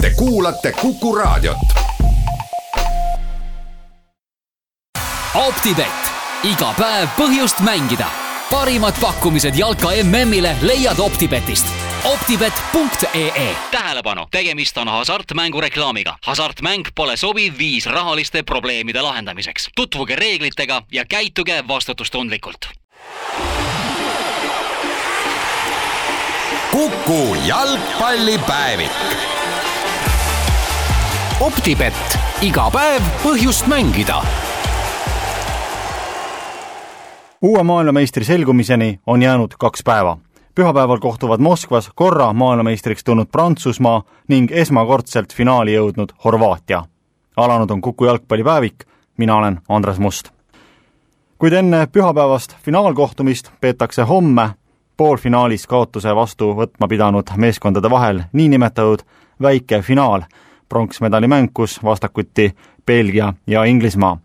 Te kuulate Kuku Raadiot. optibett, iga päev põhjust mängida. parimad pakkumised jalka MM-ile leiad Optibetist optibet.ee. tähelepanu, tegemist on hasartmängureklaamiga. hasartmäng pole sobiv viis rahaliste probleemide lahendamiseks. tutvuge reeglitega ja käituge vastutustundlikult Kuku jalgpallipäevik. Optibett, iga päev põhjust mängida uue maailmameistri selgumiseni on jäänud kaks päeva. pühapäeval kohtuvad Moskvas korra maailmameistriks tulnud Prantsusmaa ning esmakordselt finaali jõudnud Horvaatia. alanud on Kuku jalgpallipäevik, mina olen Andres Must. kuid enne pühapäevast finaalkohtumist peetakse homme poolfinaalis kaotuse vastu võtma pidanud meeskondade vahel niinimetatud väike finaal, pronksmedali mäng, kus vastakuti Belgia ja Inglismaa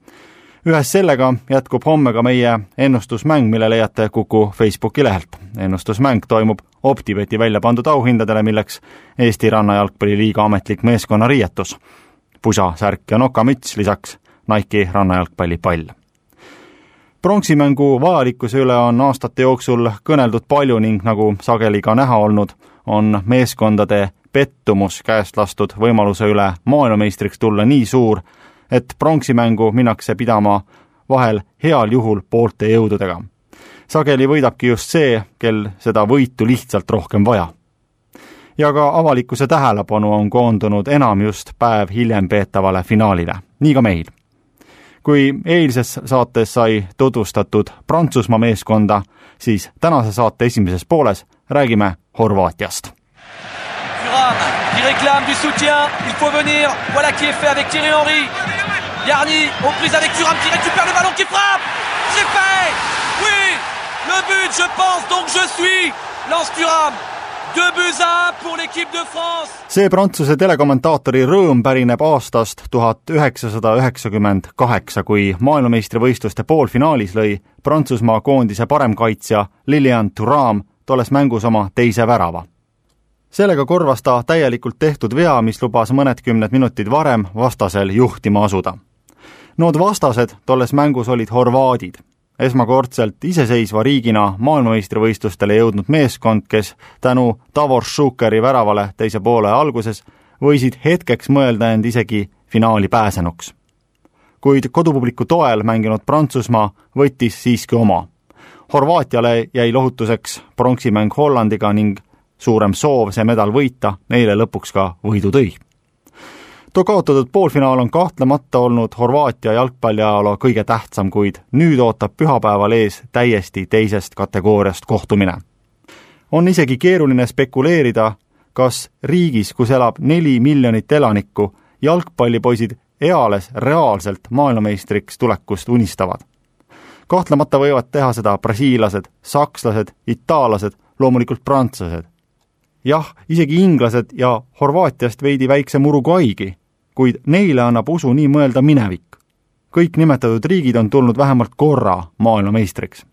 ühes sellega jätkub homme ka meie ennustusmäng, mille leiate Kuku Facebooki lehelt. ennustusmäng toimub Optibeti välja pandud auhindadele, milleks Eesti Rannajalgpalliliiga ametlik meeskonnariietus. pusa, särk ja nokamüts, lisaks Nike'i rannajalgpallipall. pronksimängu vajalikkuse üle on aastate jooksul kõneldud palju ning nagu sageli ka näha olnud, on meeskondade pettumus käest lastud võimaluse üle maailmameistriks tulla nii suur, et pronksimängu minnakse pidama vahel heal juhul poolte jõududega. sageli võidabki just see, kel seda võitu lihtsalt rohkem vaja. ja ka avalikkuse tähelepanu on koondunud enam just päev hiljem peetavale finaalile, nii ka meil. kui eilses saates sai tutvustatud Prantsusmaa meeskonda, siis tänase saate esimeses pooles räägime Horvaatiast. Réclame du soutien, il faut venir, voilà qui est fait avec Thierry Henry, Yarni aux prises avec Thuram qui récupère le ballon qui frappe. C'est fait. Oui Le but je pense. Donc je suis Lance Thuram. See Prantsuse telekommentaatori rõõm pärineb aastast tuhat üheksasada üheksakümmend kaheksa, kui maailmameistrivõistluste poolfinaalis lõi Prantsusmaa koondise paremkaitsja Lilian Thuram tolles mängus oma teise värava. Sellega korvas ta täielikult tehtud vea, mis lubas mõned kümned minutid varem vastasel juhtima asuda Nood vastased tolles mängus olid horvaadid, esmakordselt iseseisva riigina maailmameistrivõistlustele jõudnud meeskond, kes tänu Davor Šukeri väravale teise poole alguses võisid hetkeks mõelda end isegi finaali pääsenuks. kuid kodupubliku toel mänginud Prantsusmaa võttis siiski oma. Horvaatiale jäi lohutuseks pronksimäng Hollandiga ning suurem soov see medal võita neile lõpuks ka võidu tõi too kaotatud poolfinaal on kahtlemata olnud Horvaatia jalgpalliajaloo kõige tähtsam, kuid nüüd ootab pühapäeval ees täiesti teisest kategooriast kohtumine. on isegi keeruline spekuleerida, kas riigis, kus elab neli miljonit elanikku, jalgpallipoisid eales reaalselt maailmameistriks tulekust unistavad. kahtlemata võivad teha seda brasiillased, sakslased, itaallased, loomulikult prantslased. Jah, isegi inglased ja Horvaatiast veidi väiksem Uruguaygi kuid neile annab usu nii mõelda minevik. kõik nimetatud riigid on tulnud vähemalt korra maailmameistriks.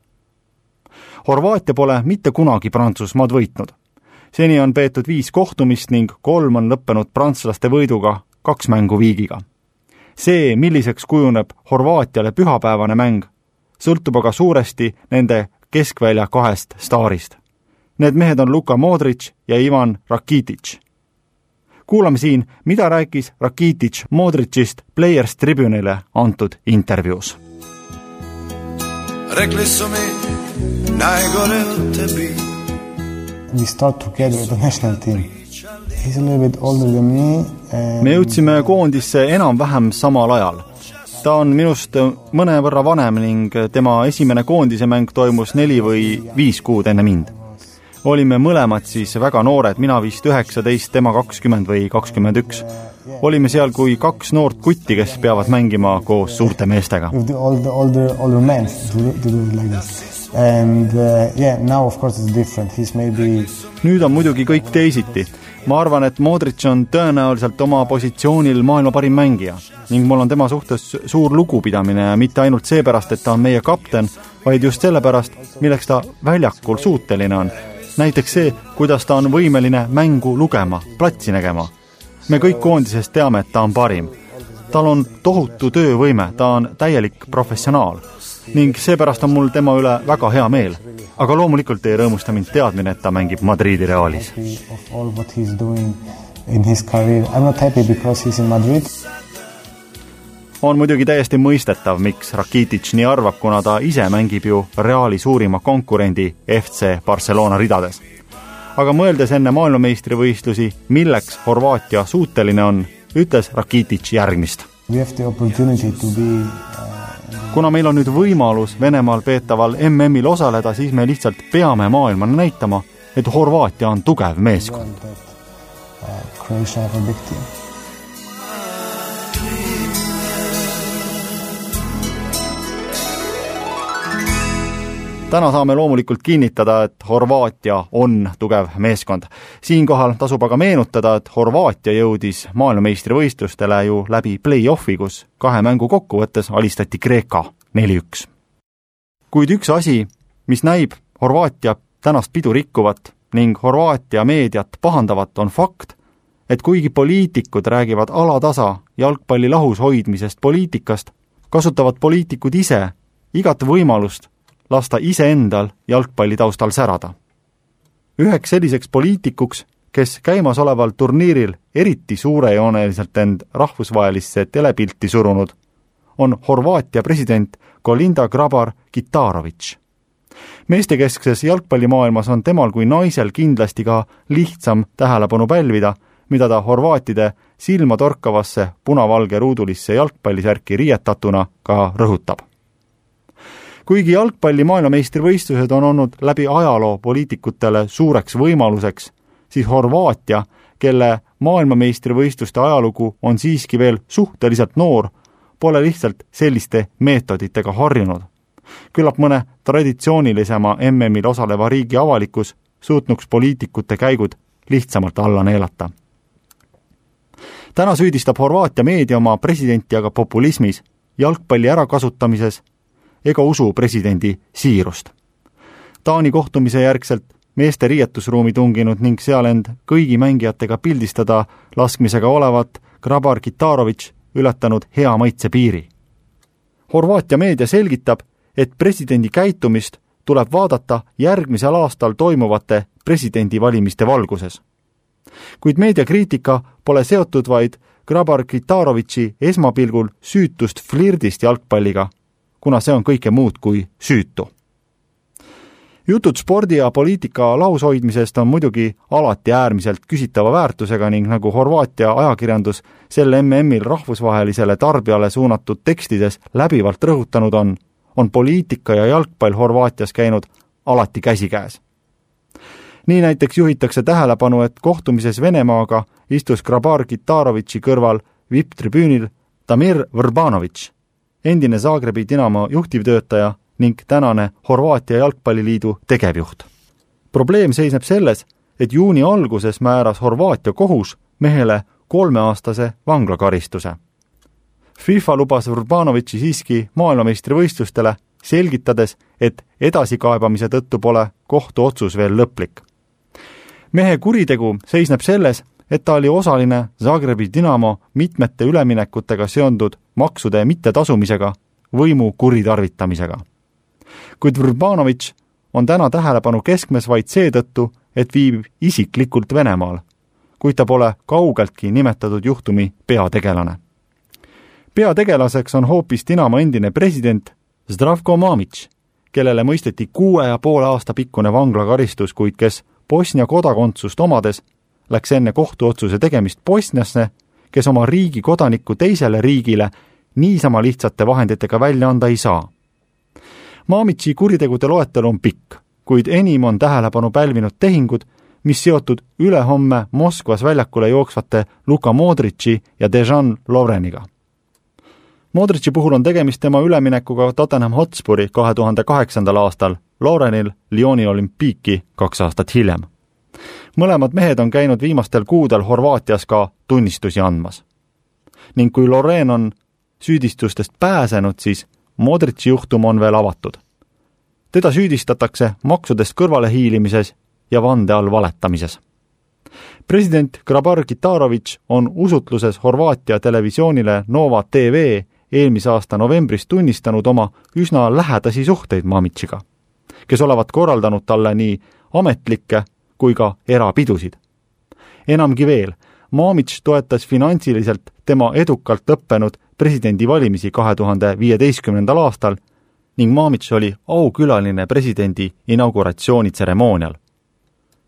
Horvaatia pole mitte kunagi Prantsusmaad võitnud. seni on peetud viis kohtumist ning kolm on lõppenud prantslaste võiduga kaks mängu viigiga. see, milliseks kujuneb Horvaatiale pühapäevane mäng, sõltub aga suuresti nende keskvälja kahest staarist. Need mehed on Luka Modric ja Ivan Rakitic kuulame siin, mida rääkis Rakitic Modricist Players Tribune'ile antud intervjuus. Rekli su mi najgore od tebi We start together with the national team. He's a little bit older than me and... me jõudsime koondisse enam-vähem samal ajal. ta on minust mõnevõrra vanem ning tema esimene koondise mäng toimus neli või viis kuud enne mind olime mõlemad siis väga noored, mina vist üheksateist, tema kakskümmend või kakskümmend üks. olime seal kui kaks noort kutti, kes peavad mängima koos suurte meestega. Nüüd on muidugi kõik teisiti. ma arvan, et Modric on tõenäoliselt oma positsioonil maailma parim mängija ning mul on tema suhtes suur lugupidamine ja mitte ainult seepärast, et ta on meie kapten, vaid just sellepärast, milleks ta väljakul suuteline on näiteks see, kuidas ta on võimeline mängu lugema, platsi nägema. me kõik koondises teame, et ta on parim. tal on tohutu töövõime, ta on täielik professionaal ning seepärast on mul tema üle väga hea meel. aga loomulikult ei rõõmusta mind teadmine, et ta mängib Madridi Realis. In his career. I'm not happy because he's in Madrid on muidugi täiesti mõistetav, miks Rakitic nii arvab, kuna ta ise mängib ju Reali suurima konkurendi FC Barcelona ridades. aga mõeldes enne maailmameistrivõistlusi, milleks Horvaatia suuteline on, ütles Rakitic järgmist. Uh, kuna meil on nüüd võimalus Venemaal peetaval MM-il osaleda, siis me lihtsalt peame maailmale näitama, et Horvaatia on tugev meeskond. Croatia have a big team täna saame loomulikult kinnitada, et Horvaatia on tugev meeskond. siinkohal tasub aga meenutada, et Horvaatia jõudis maailmameistrivõistlustele ju läbi play-off'i, kus kahe mängu kokkuvõttes alistati Kreeka neli-üks. kuid üks asi, mis näib Horvaatia tänast pidu rikkuvat ning Horvaatia meediat pahandavat, on fakt, et kuigi poliitikud räägivad alatasa jalgpalli lahus hoidmisest poliitikast, kasutavad poliitikud ise igat võimalust lasta iseendal jalgpalli taustal särada. üheks selliseks poliitikuks, kes käimasoleval turniiril eriti suurejooneliselt end rahvusvahelisse telepilti surunud, on Horvaatia president Kolinda Grabar-Kitarovitš. meestekeskses jalgpallimaailmas on temal kui naisel kindlasti ka lihtsam tähelepanu pälvida, mida ta horvaatide silmatorkavasse punavalge ruudulisse jalgpallisärki riietatuna ka rõhutab kuigi jalgpalli maailmameistrivõistlused on olnud läbi ajaloo poliitikutele suureks võimaluseks, siis Horvaatia, kelle maailmameistrivõistluste ajalugu on siiski veel suhteliselt noor, pole lihtsalt selliste meetoditega harjunud. küllap mõne traditsioonilisema MM-il osaleva riigi avalikkus suutnuks poliitikute käigud lihtsamalt alla neelata. täna süüdistab Horvaatia meedia oma presidenti aga populismis, jalgpalli ärakasutamises ega usu presidendi siirust. Taani kohtumise järgselt meeste riietusruumi tunginud ning seal end kõigi mängijatega pildistada laskmisega olevat Grabar Kitarovitš ületanud hea maitse piiri. Horvaatia meedia selgitab, et presidendi käitumist tuleb vaadata järgmisel aastal toimuvate presidendivalimiste valguses. kuid meediakriitika pole seotud vaid Grabar Kitarovitši esmapilgul süütust flirdist jalgpalliga kuna see on kõike muud kui süütu. jutud spordi ja poliitika lahus hoidmisest on muidugi alati äärmiselt küsitava väärtusega ning nagu Horvaatia ajakirjandus sel MM-il rahvusvahelisele tarbijale suunatud tekstides läbivalt rõhutanud on, on poliitika ja jalgpall Horvaatias käinud alati käsikäes nii näiteks juhitakse tähelepanu, et kohtumises Venemaaga istus Grabar Kitarovitši kõrval vipptribüünil Damir Vrbanovitš, endine Zagrebi Dinamo juhtivtöötaja ning tänane Horvaatia Jalgpalliliidu tegevjuht. probleem seisneb selles, et juuni alguses määras Horvaatia kohus mehele kolmeaastase vanglakaristuse. FIFA lubas Urbanovitši siiski maailmameistrivõistlustele, selgitades, et edasikaebamise tõttu pole kohtuotsus veel lõplik. mehe kuritegu seisneb selles, et ta oli osaline Zagrebi Dinamo mitmete üleminekutega seondud maksude mittetasumisega, võimu kuritarvitamisega. kuid Vrbanovitš on täna tähelepanu keskmes vaid seetõttu, et viibib isiklikult Venemaal, kuid ta pole kaugeltki nimetatud juhtumi peategelane. peategelaseks on hoopis Dinamo endine president Zdravko Mamic, kellele mõisteti kuue ja poole aasta pikkune vanglakaristus, kuid kes Bosnia kodakondsust omades läks enne kohtuotsuse tegemist Bosniasse, kes oma riigi kodanikku teisele riigile niisama lihtsate vahenditega välja anda ei saa. Maamitsi kuritegude loetelu on pikk, kuid enim on tähelepanu pälvinud tehingud, mis seotud ülehomme Moskvas väljakule jooksvate Luka Modritši ja Dejan Lovreniga. Modritši puhul on tegemist tema üleminekuga Tottenham Hotspuri kahe tuhande kaheksandal aastal, Lorenil Lyoni olümpiiki kaks aastat hiljem. Mõlemad mehed on käinud viimastel kuudel Horvaatias ka tunnistusi andmas. ning kui Loren on süüdistustest pääsenud, siis Modritši juhtum on veel avatud. teda süüdistatakse maksudest kõrvalehiilimises ja vande all valetamises. president Grabar Kitarovitš on usutluses Horvaatia televisioonile Nova tv eelmise aasta novembris tunnistanud oma üsna lähedasi suhteid Mamitšiga, kes olevat korraldanud talle nii ametlikke kui ka erapidusid. enamgi veel, Mamitš toetas finantsiliselt tema edukalt lõppenud presidendivalimisi kahe tuhande viieteistkümnendal aastal ning Mamitš oli aukülaline presidendi inauguratsioonitseremoonial.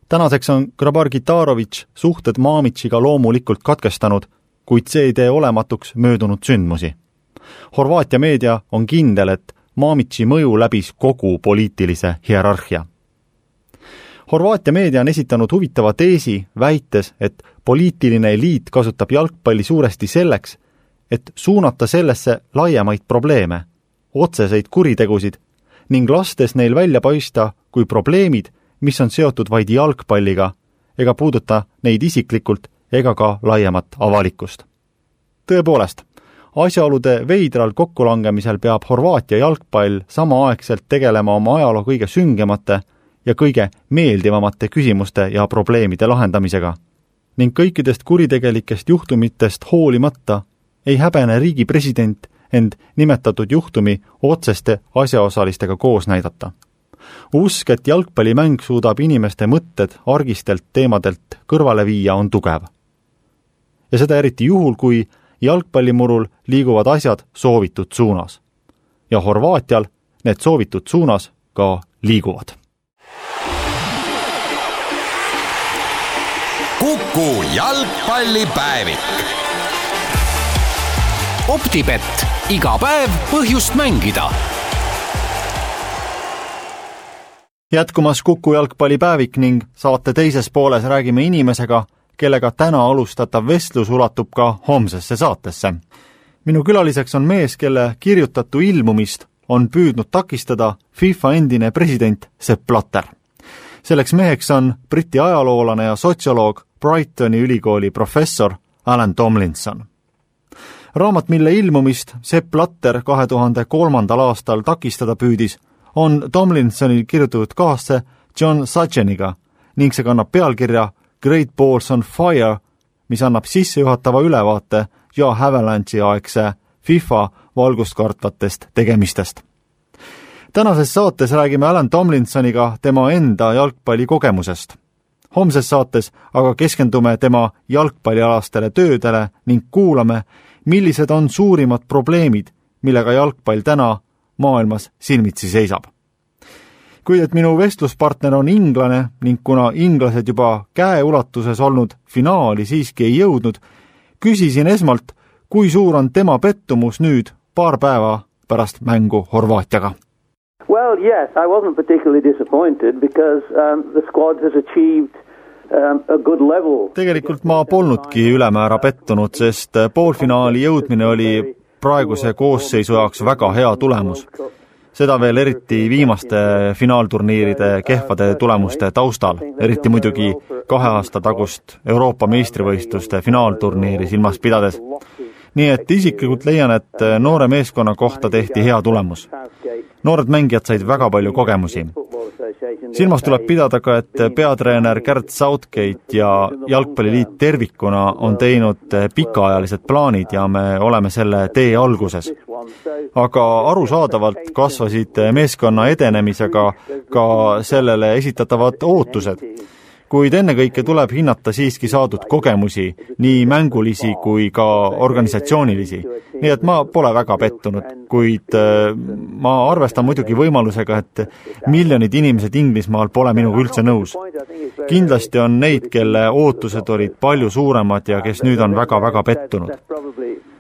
tänaseks on Grabar Kitarovitš suhted Mamitšiga loomulikult katkestanud, kuid see ei tee olematuks möödunud sündmusi Horvaatia meedia on kindel, et Mamitši mõju läbis kogu poliitilise hierarhia. Horvaatia meedia on esitanud huvitava teesi, väites, et poliitiline eliit kasutab jalgpalli suuresti selleks, et suunata sellesse laiemaid probleeme, otseseid kuritegusid ning lastes neil välja paista kui probleemid, mis on seotud vaid jalgpalliga ega puuduta neid isiklikult ega ka laiemat avalikkust. tõepoolest asjaolude veidral kokkulangemisel peab Horvaatia jalgpall samaaegselt tegelema oma ajaloo kõige süngemate ja kõige meeldivamate küsimuste ja probleemide lahendamisega. ning kõikidest kuritegelikest juhtumitest hoolimata ei häbene riigi president end nimetatud juhtumi otseste asjaosalistega koos näidata. usk, et jalgpallimäng suudab inimeste mõtted argistelt teemadelt kõrvale viia, on tugev. ja seda eriti juhul, kui jalgpallimurul liiguvad asjad soovitud suunas. ja Horvaatial need soovitud suunas ka liiguvad. Kuku jalgpallipäevik. optibett, iga päev põhjust mängida jätkumas Kuku jalgpallipäevik ning saate teises pooles räägime inimesega, kellega täna alustatav vestlus ulatub ka homsesse saatesse. minu külaliseks on mees, kelle kirjutatu ilmumist on püüdnud takistada FIFA endine president Sepp Blatter. Selleks meheks on Briti ajaloolane ja sotsioloog, Brightoni ülikooli professor Alan Tomlinson. raamat, mille ilmumist Sepp Blatter kahe tuhande kolmandal aastal takistada püüdis, on Tomlinsonil kirjutatud kaasse John Sutcheniga ning see kannab pealkirja Great Balls on Fire, mis annab sissejuhatava ülevaate ja Avalanche'i aegse FIFA valgust kartvatest tegemistest. Tänases saates räägime Alan Tomlinsoniga tema enda jalgpallikogemusest. homses saates aga keskendume tema jalgpallialastele töödele ning kuulame, millised on suurimad probleemid, millega jalgpall täna maailmas silmitsi seisab kuid et minu vestluspartner on inglane ning kuna inglased juba käeulatuses olnud finaali siiski ei jõudnud, küsisin esmalt, kui suur on tema pettumus nüüd, paar päeva pärast mängu Horvaatiaga. Well, yes, I wasn't particularly disappointed because um, the squad has achieved um, tegelikult ma polnudki ülemäära pettunud, sest poolfinaali jõudmine oli praeguse koosseisu jaoks väga hea tulemus seda veel eriti viimaste finaalturniiride kehvade tulemuste taustal, eriti muidugi kahe aasta tagust Euroopa meistrivõistluste finaalturniiri silmas pidades. nii et isiklikult leian, et noore meeskonna kohta tehti hea tulemus. Noored mängijad said väga palju kogemusi silmas tuleb pidada ka, et peatreener Gerd Southgate ja Jalgpalliliit tervikuna on teinud pikaajalised plaanid ja me oleme selle tee alguses. aga arusaadavalt kasvasid meeskonna edenemisega ka sellele esitatavad ootused kuid ennekõike tuleb hinnata siiski saadud kogemusi, nii mängulisi kui ka organisatsioonilisi. nii et ma pole väga pettunud, kuid äh, ma arvestan muidugi võimalusega, et miljonid inimesed Inglismaal pole minuga üldse nõus. kindlasti on neid, kelle ootused olid palju suuremad ja kes nüüd on väga-väga pettunud.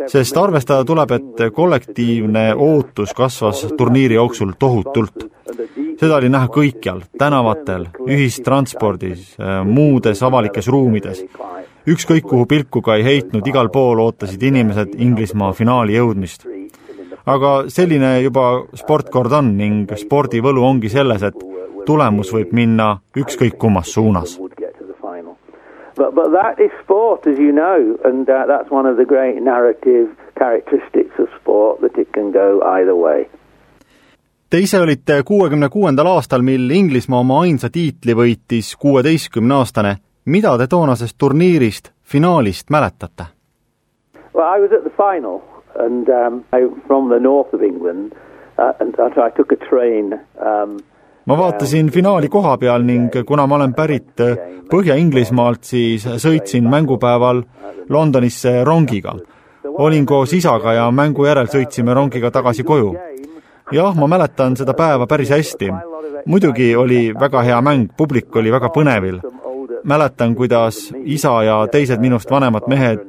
sest arvestada tuleb, et kollektiivne ootus kasvas turniiri jooksul tohutult seda oli näha kõikjal, tänavatel, ühistranspordis, muudes avalikes ruumides. ükskõik kuhu pilku ka ei heitnud, igal pool ootasid inimesed Inglismaa finaali jõudmist. aga selline juba sport kord on ning spordi võlu ongi selles, et tulemus võib minna ükskõik kummas suunas But, but that is sport, as you know, and uh, that's one of the great narrative characteristics of sport, that it can go either way. Te ise olite kuuekümne kuuendal aastal, mil Inglismaa oma ainsa tiitli võitis kuueteistkümneaastane. mida te toonasest turniirist, finaalist mäletate? Well, I was at the final and um, I, from the north of England uh, and I took a train um, ma vaatasin finaali koha peal ning kuna ma olen pärit Põhja-Inglismaalt, siis sõitsin mängupäeval Londonisse rongiga. olin koos isaga ja mängu järel sõitsime rongiga tagasi koju. Jah, ma mäletan seda päeva päris hästi. muidugi oli väga hea mäng, publik oli väga põnevil. mäletan, kuidas isa ja teised minust vanemad mehed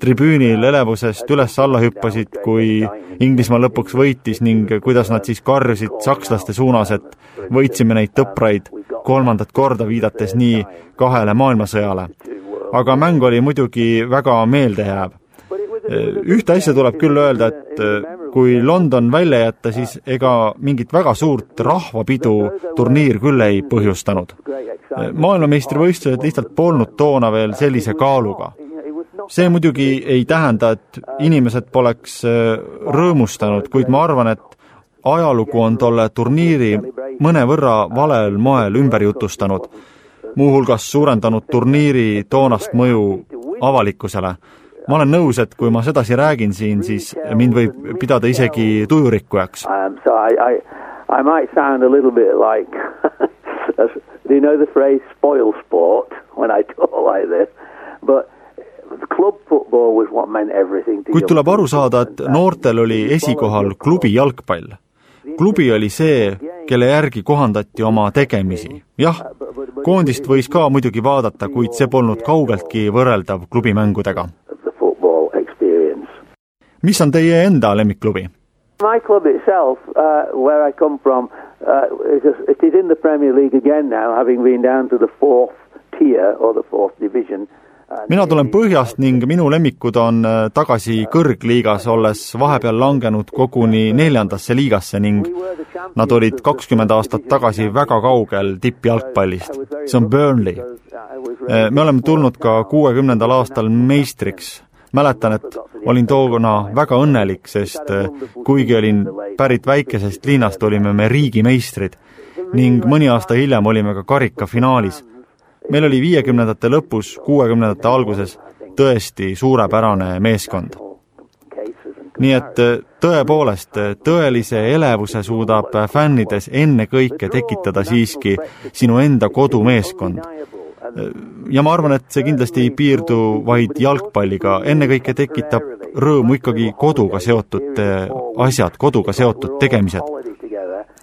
tribüünil elevusest üles-alla hüppasid, kui Inglismaa lõpuks võitis ning kuidas nad siis karjusid sakslaste suunas, et võitsime neid tõpraid kolmandat korda, viidates nii kahele maailmasõjale. aga mäng oli muidugi väga meeldejääv. ühte asja tuleb küll öelda, et kui London välja jätta, siis ega mingit väga suurt rahvapidu turniir küll ei põhjustanud. maailmameistrivõistlused lihtsalt polnud toona veel sellise kaaluga see muidugi ei tähenda, et inimesed poleks rõõmustanud, kuid ma arvan, et ajalugu on tolle turniiri mõnevõrra valel moel ümber jutustanud, muuhulgas suurendanud turniiri toonast mõju avalikkusele. Ma olen nõus, et kui ma sedasi räägin siin, siis mind võib pidada isegi tujurikkujaks um,. So I, I, I might sound a little bit like do you know the phrase spoil sport when I talk like this, but kuid tuleb aru saada, et noortel oli esikohal klubi jalgpall klubi oli see, kelle järgi kohandati oma tegemisi. jah, koondist võis ka muidugi vaadata, kuid see polnud kaugeltki võrreldav klubimängudega. Mis on teie enda lemmikklubi? My club itself, uh, where I come from, uh, is a, it is in the Premier League again now, having been down to the fourth tier or the fourth division mina tulen põhjast ning minu lemmikud on äh, tagasi kõrgliigas, olles vahepeal langenud koguni neljandasse liigasse ning nad olid kakskümmend aastat tagasi väga kaugel tippjalgpallist. see on Burnley. Äh, me oleme tulnud ka kuuekümnendal aastal meistriks. Mäletan, et olin toona väga õnnelik, sest äh, kuigi olin pärit väikesest linnast, olime me riigimeistrid ning mõni aasta hiljem olime ka karikafinaalis meil oli viiekümnendate lõpus, kuuekümnendate alguses tõesti suurepärane meeskond. nii et äh, tõepoolest, äh, tõelise elevuse suudab fännides ennekõike tekitada siiski sinu enda kodumeeskond. Ja ma arvan, et see kindlasti ei piirdu vaid jalgpalliga, ennekõike tekitab rõõmu ikkagi koduga seotud asjad, koduga seotud tegemised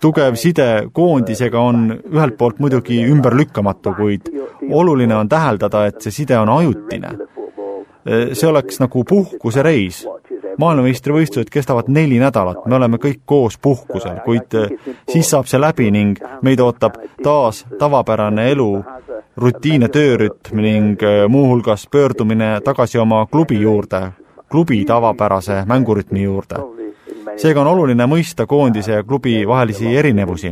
tugev side koondisega on ühelt poolt muidugi ümberlükkamatu, kuid oluline on täheldada, et see side on ajutine. see oleks nagu puhkusereis. maailmameistrivõistlused kestavad neli nädalat, me oleme kõik koos puhkusel, kuid siis saab see läbi ning meid ootab taas tavapärane elu, rutiinne töörütm ning muuhulgas pöördumine tagasi oma klubi juurde, klubi tavapärase mängurütmi juurde seega on oluline mõista koondise ja klubi vahelisi erinevusi.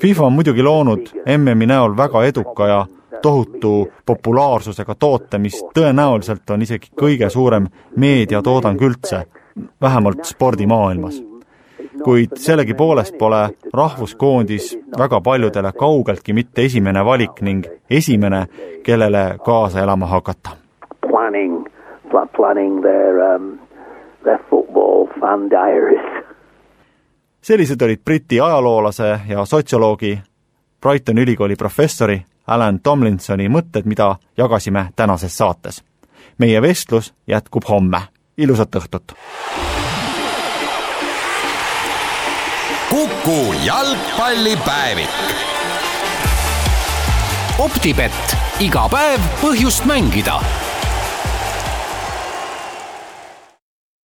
FIFA on muidugi loonud MM-i näol väga eduka ja tohutu populaarsusega toote, mis tõenäoliselt on isegi kõige suurem meediatoodang üldse, vähemalt spordimaailmas. Kuid sellegipoolest pole rahvuskoondis väga paljudele kaugeltki mitte esimene valik ning esimene, kellele kaasa elama hakata. Planning, planning their um, their football fan diaries. sellised olid Briti ajaloolase ja sotsioloogi, Brightoni ülikooli professori Alan Tomlinsoni mõtted, mida jagasime tänases saates. meie vestlus jätkub homme, ilusat õhtut! Kuku jalgpallipäevik. optibett, iga päev põhjust mängida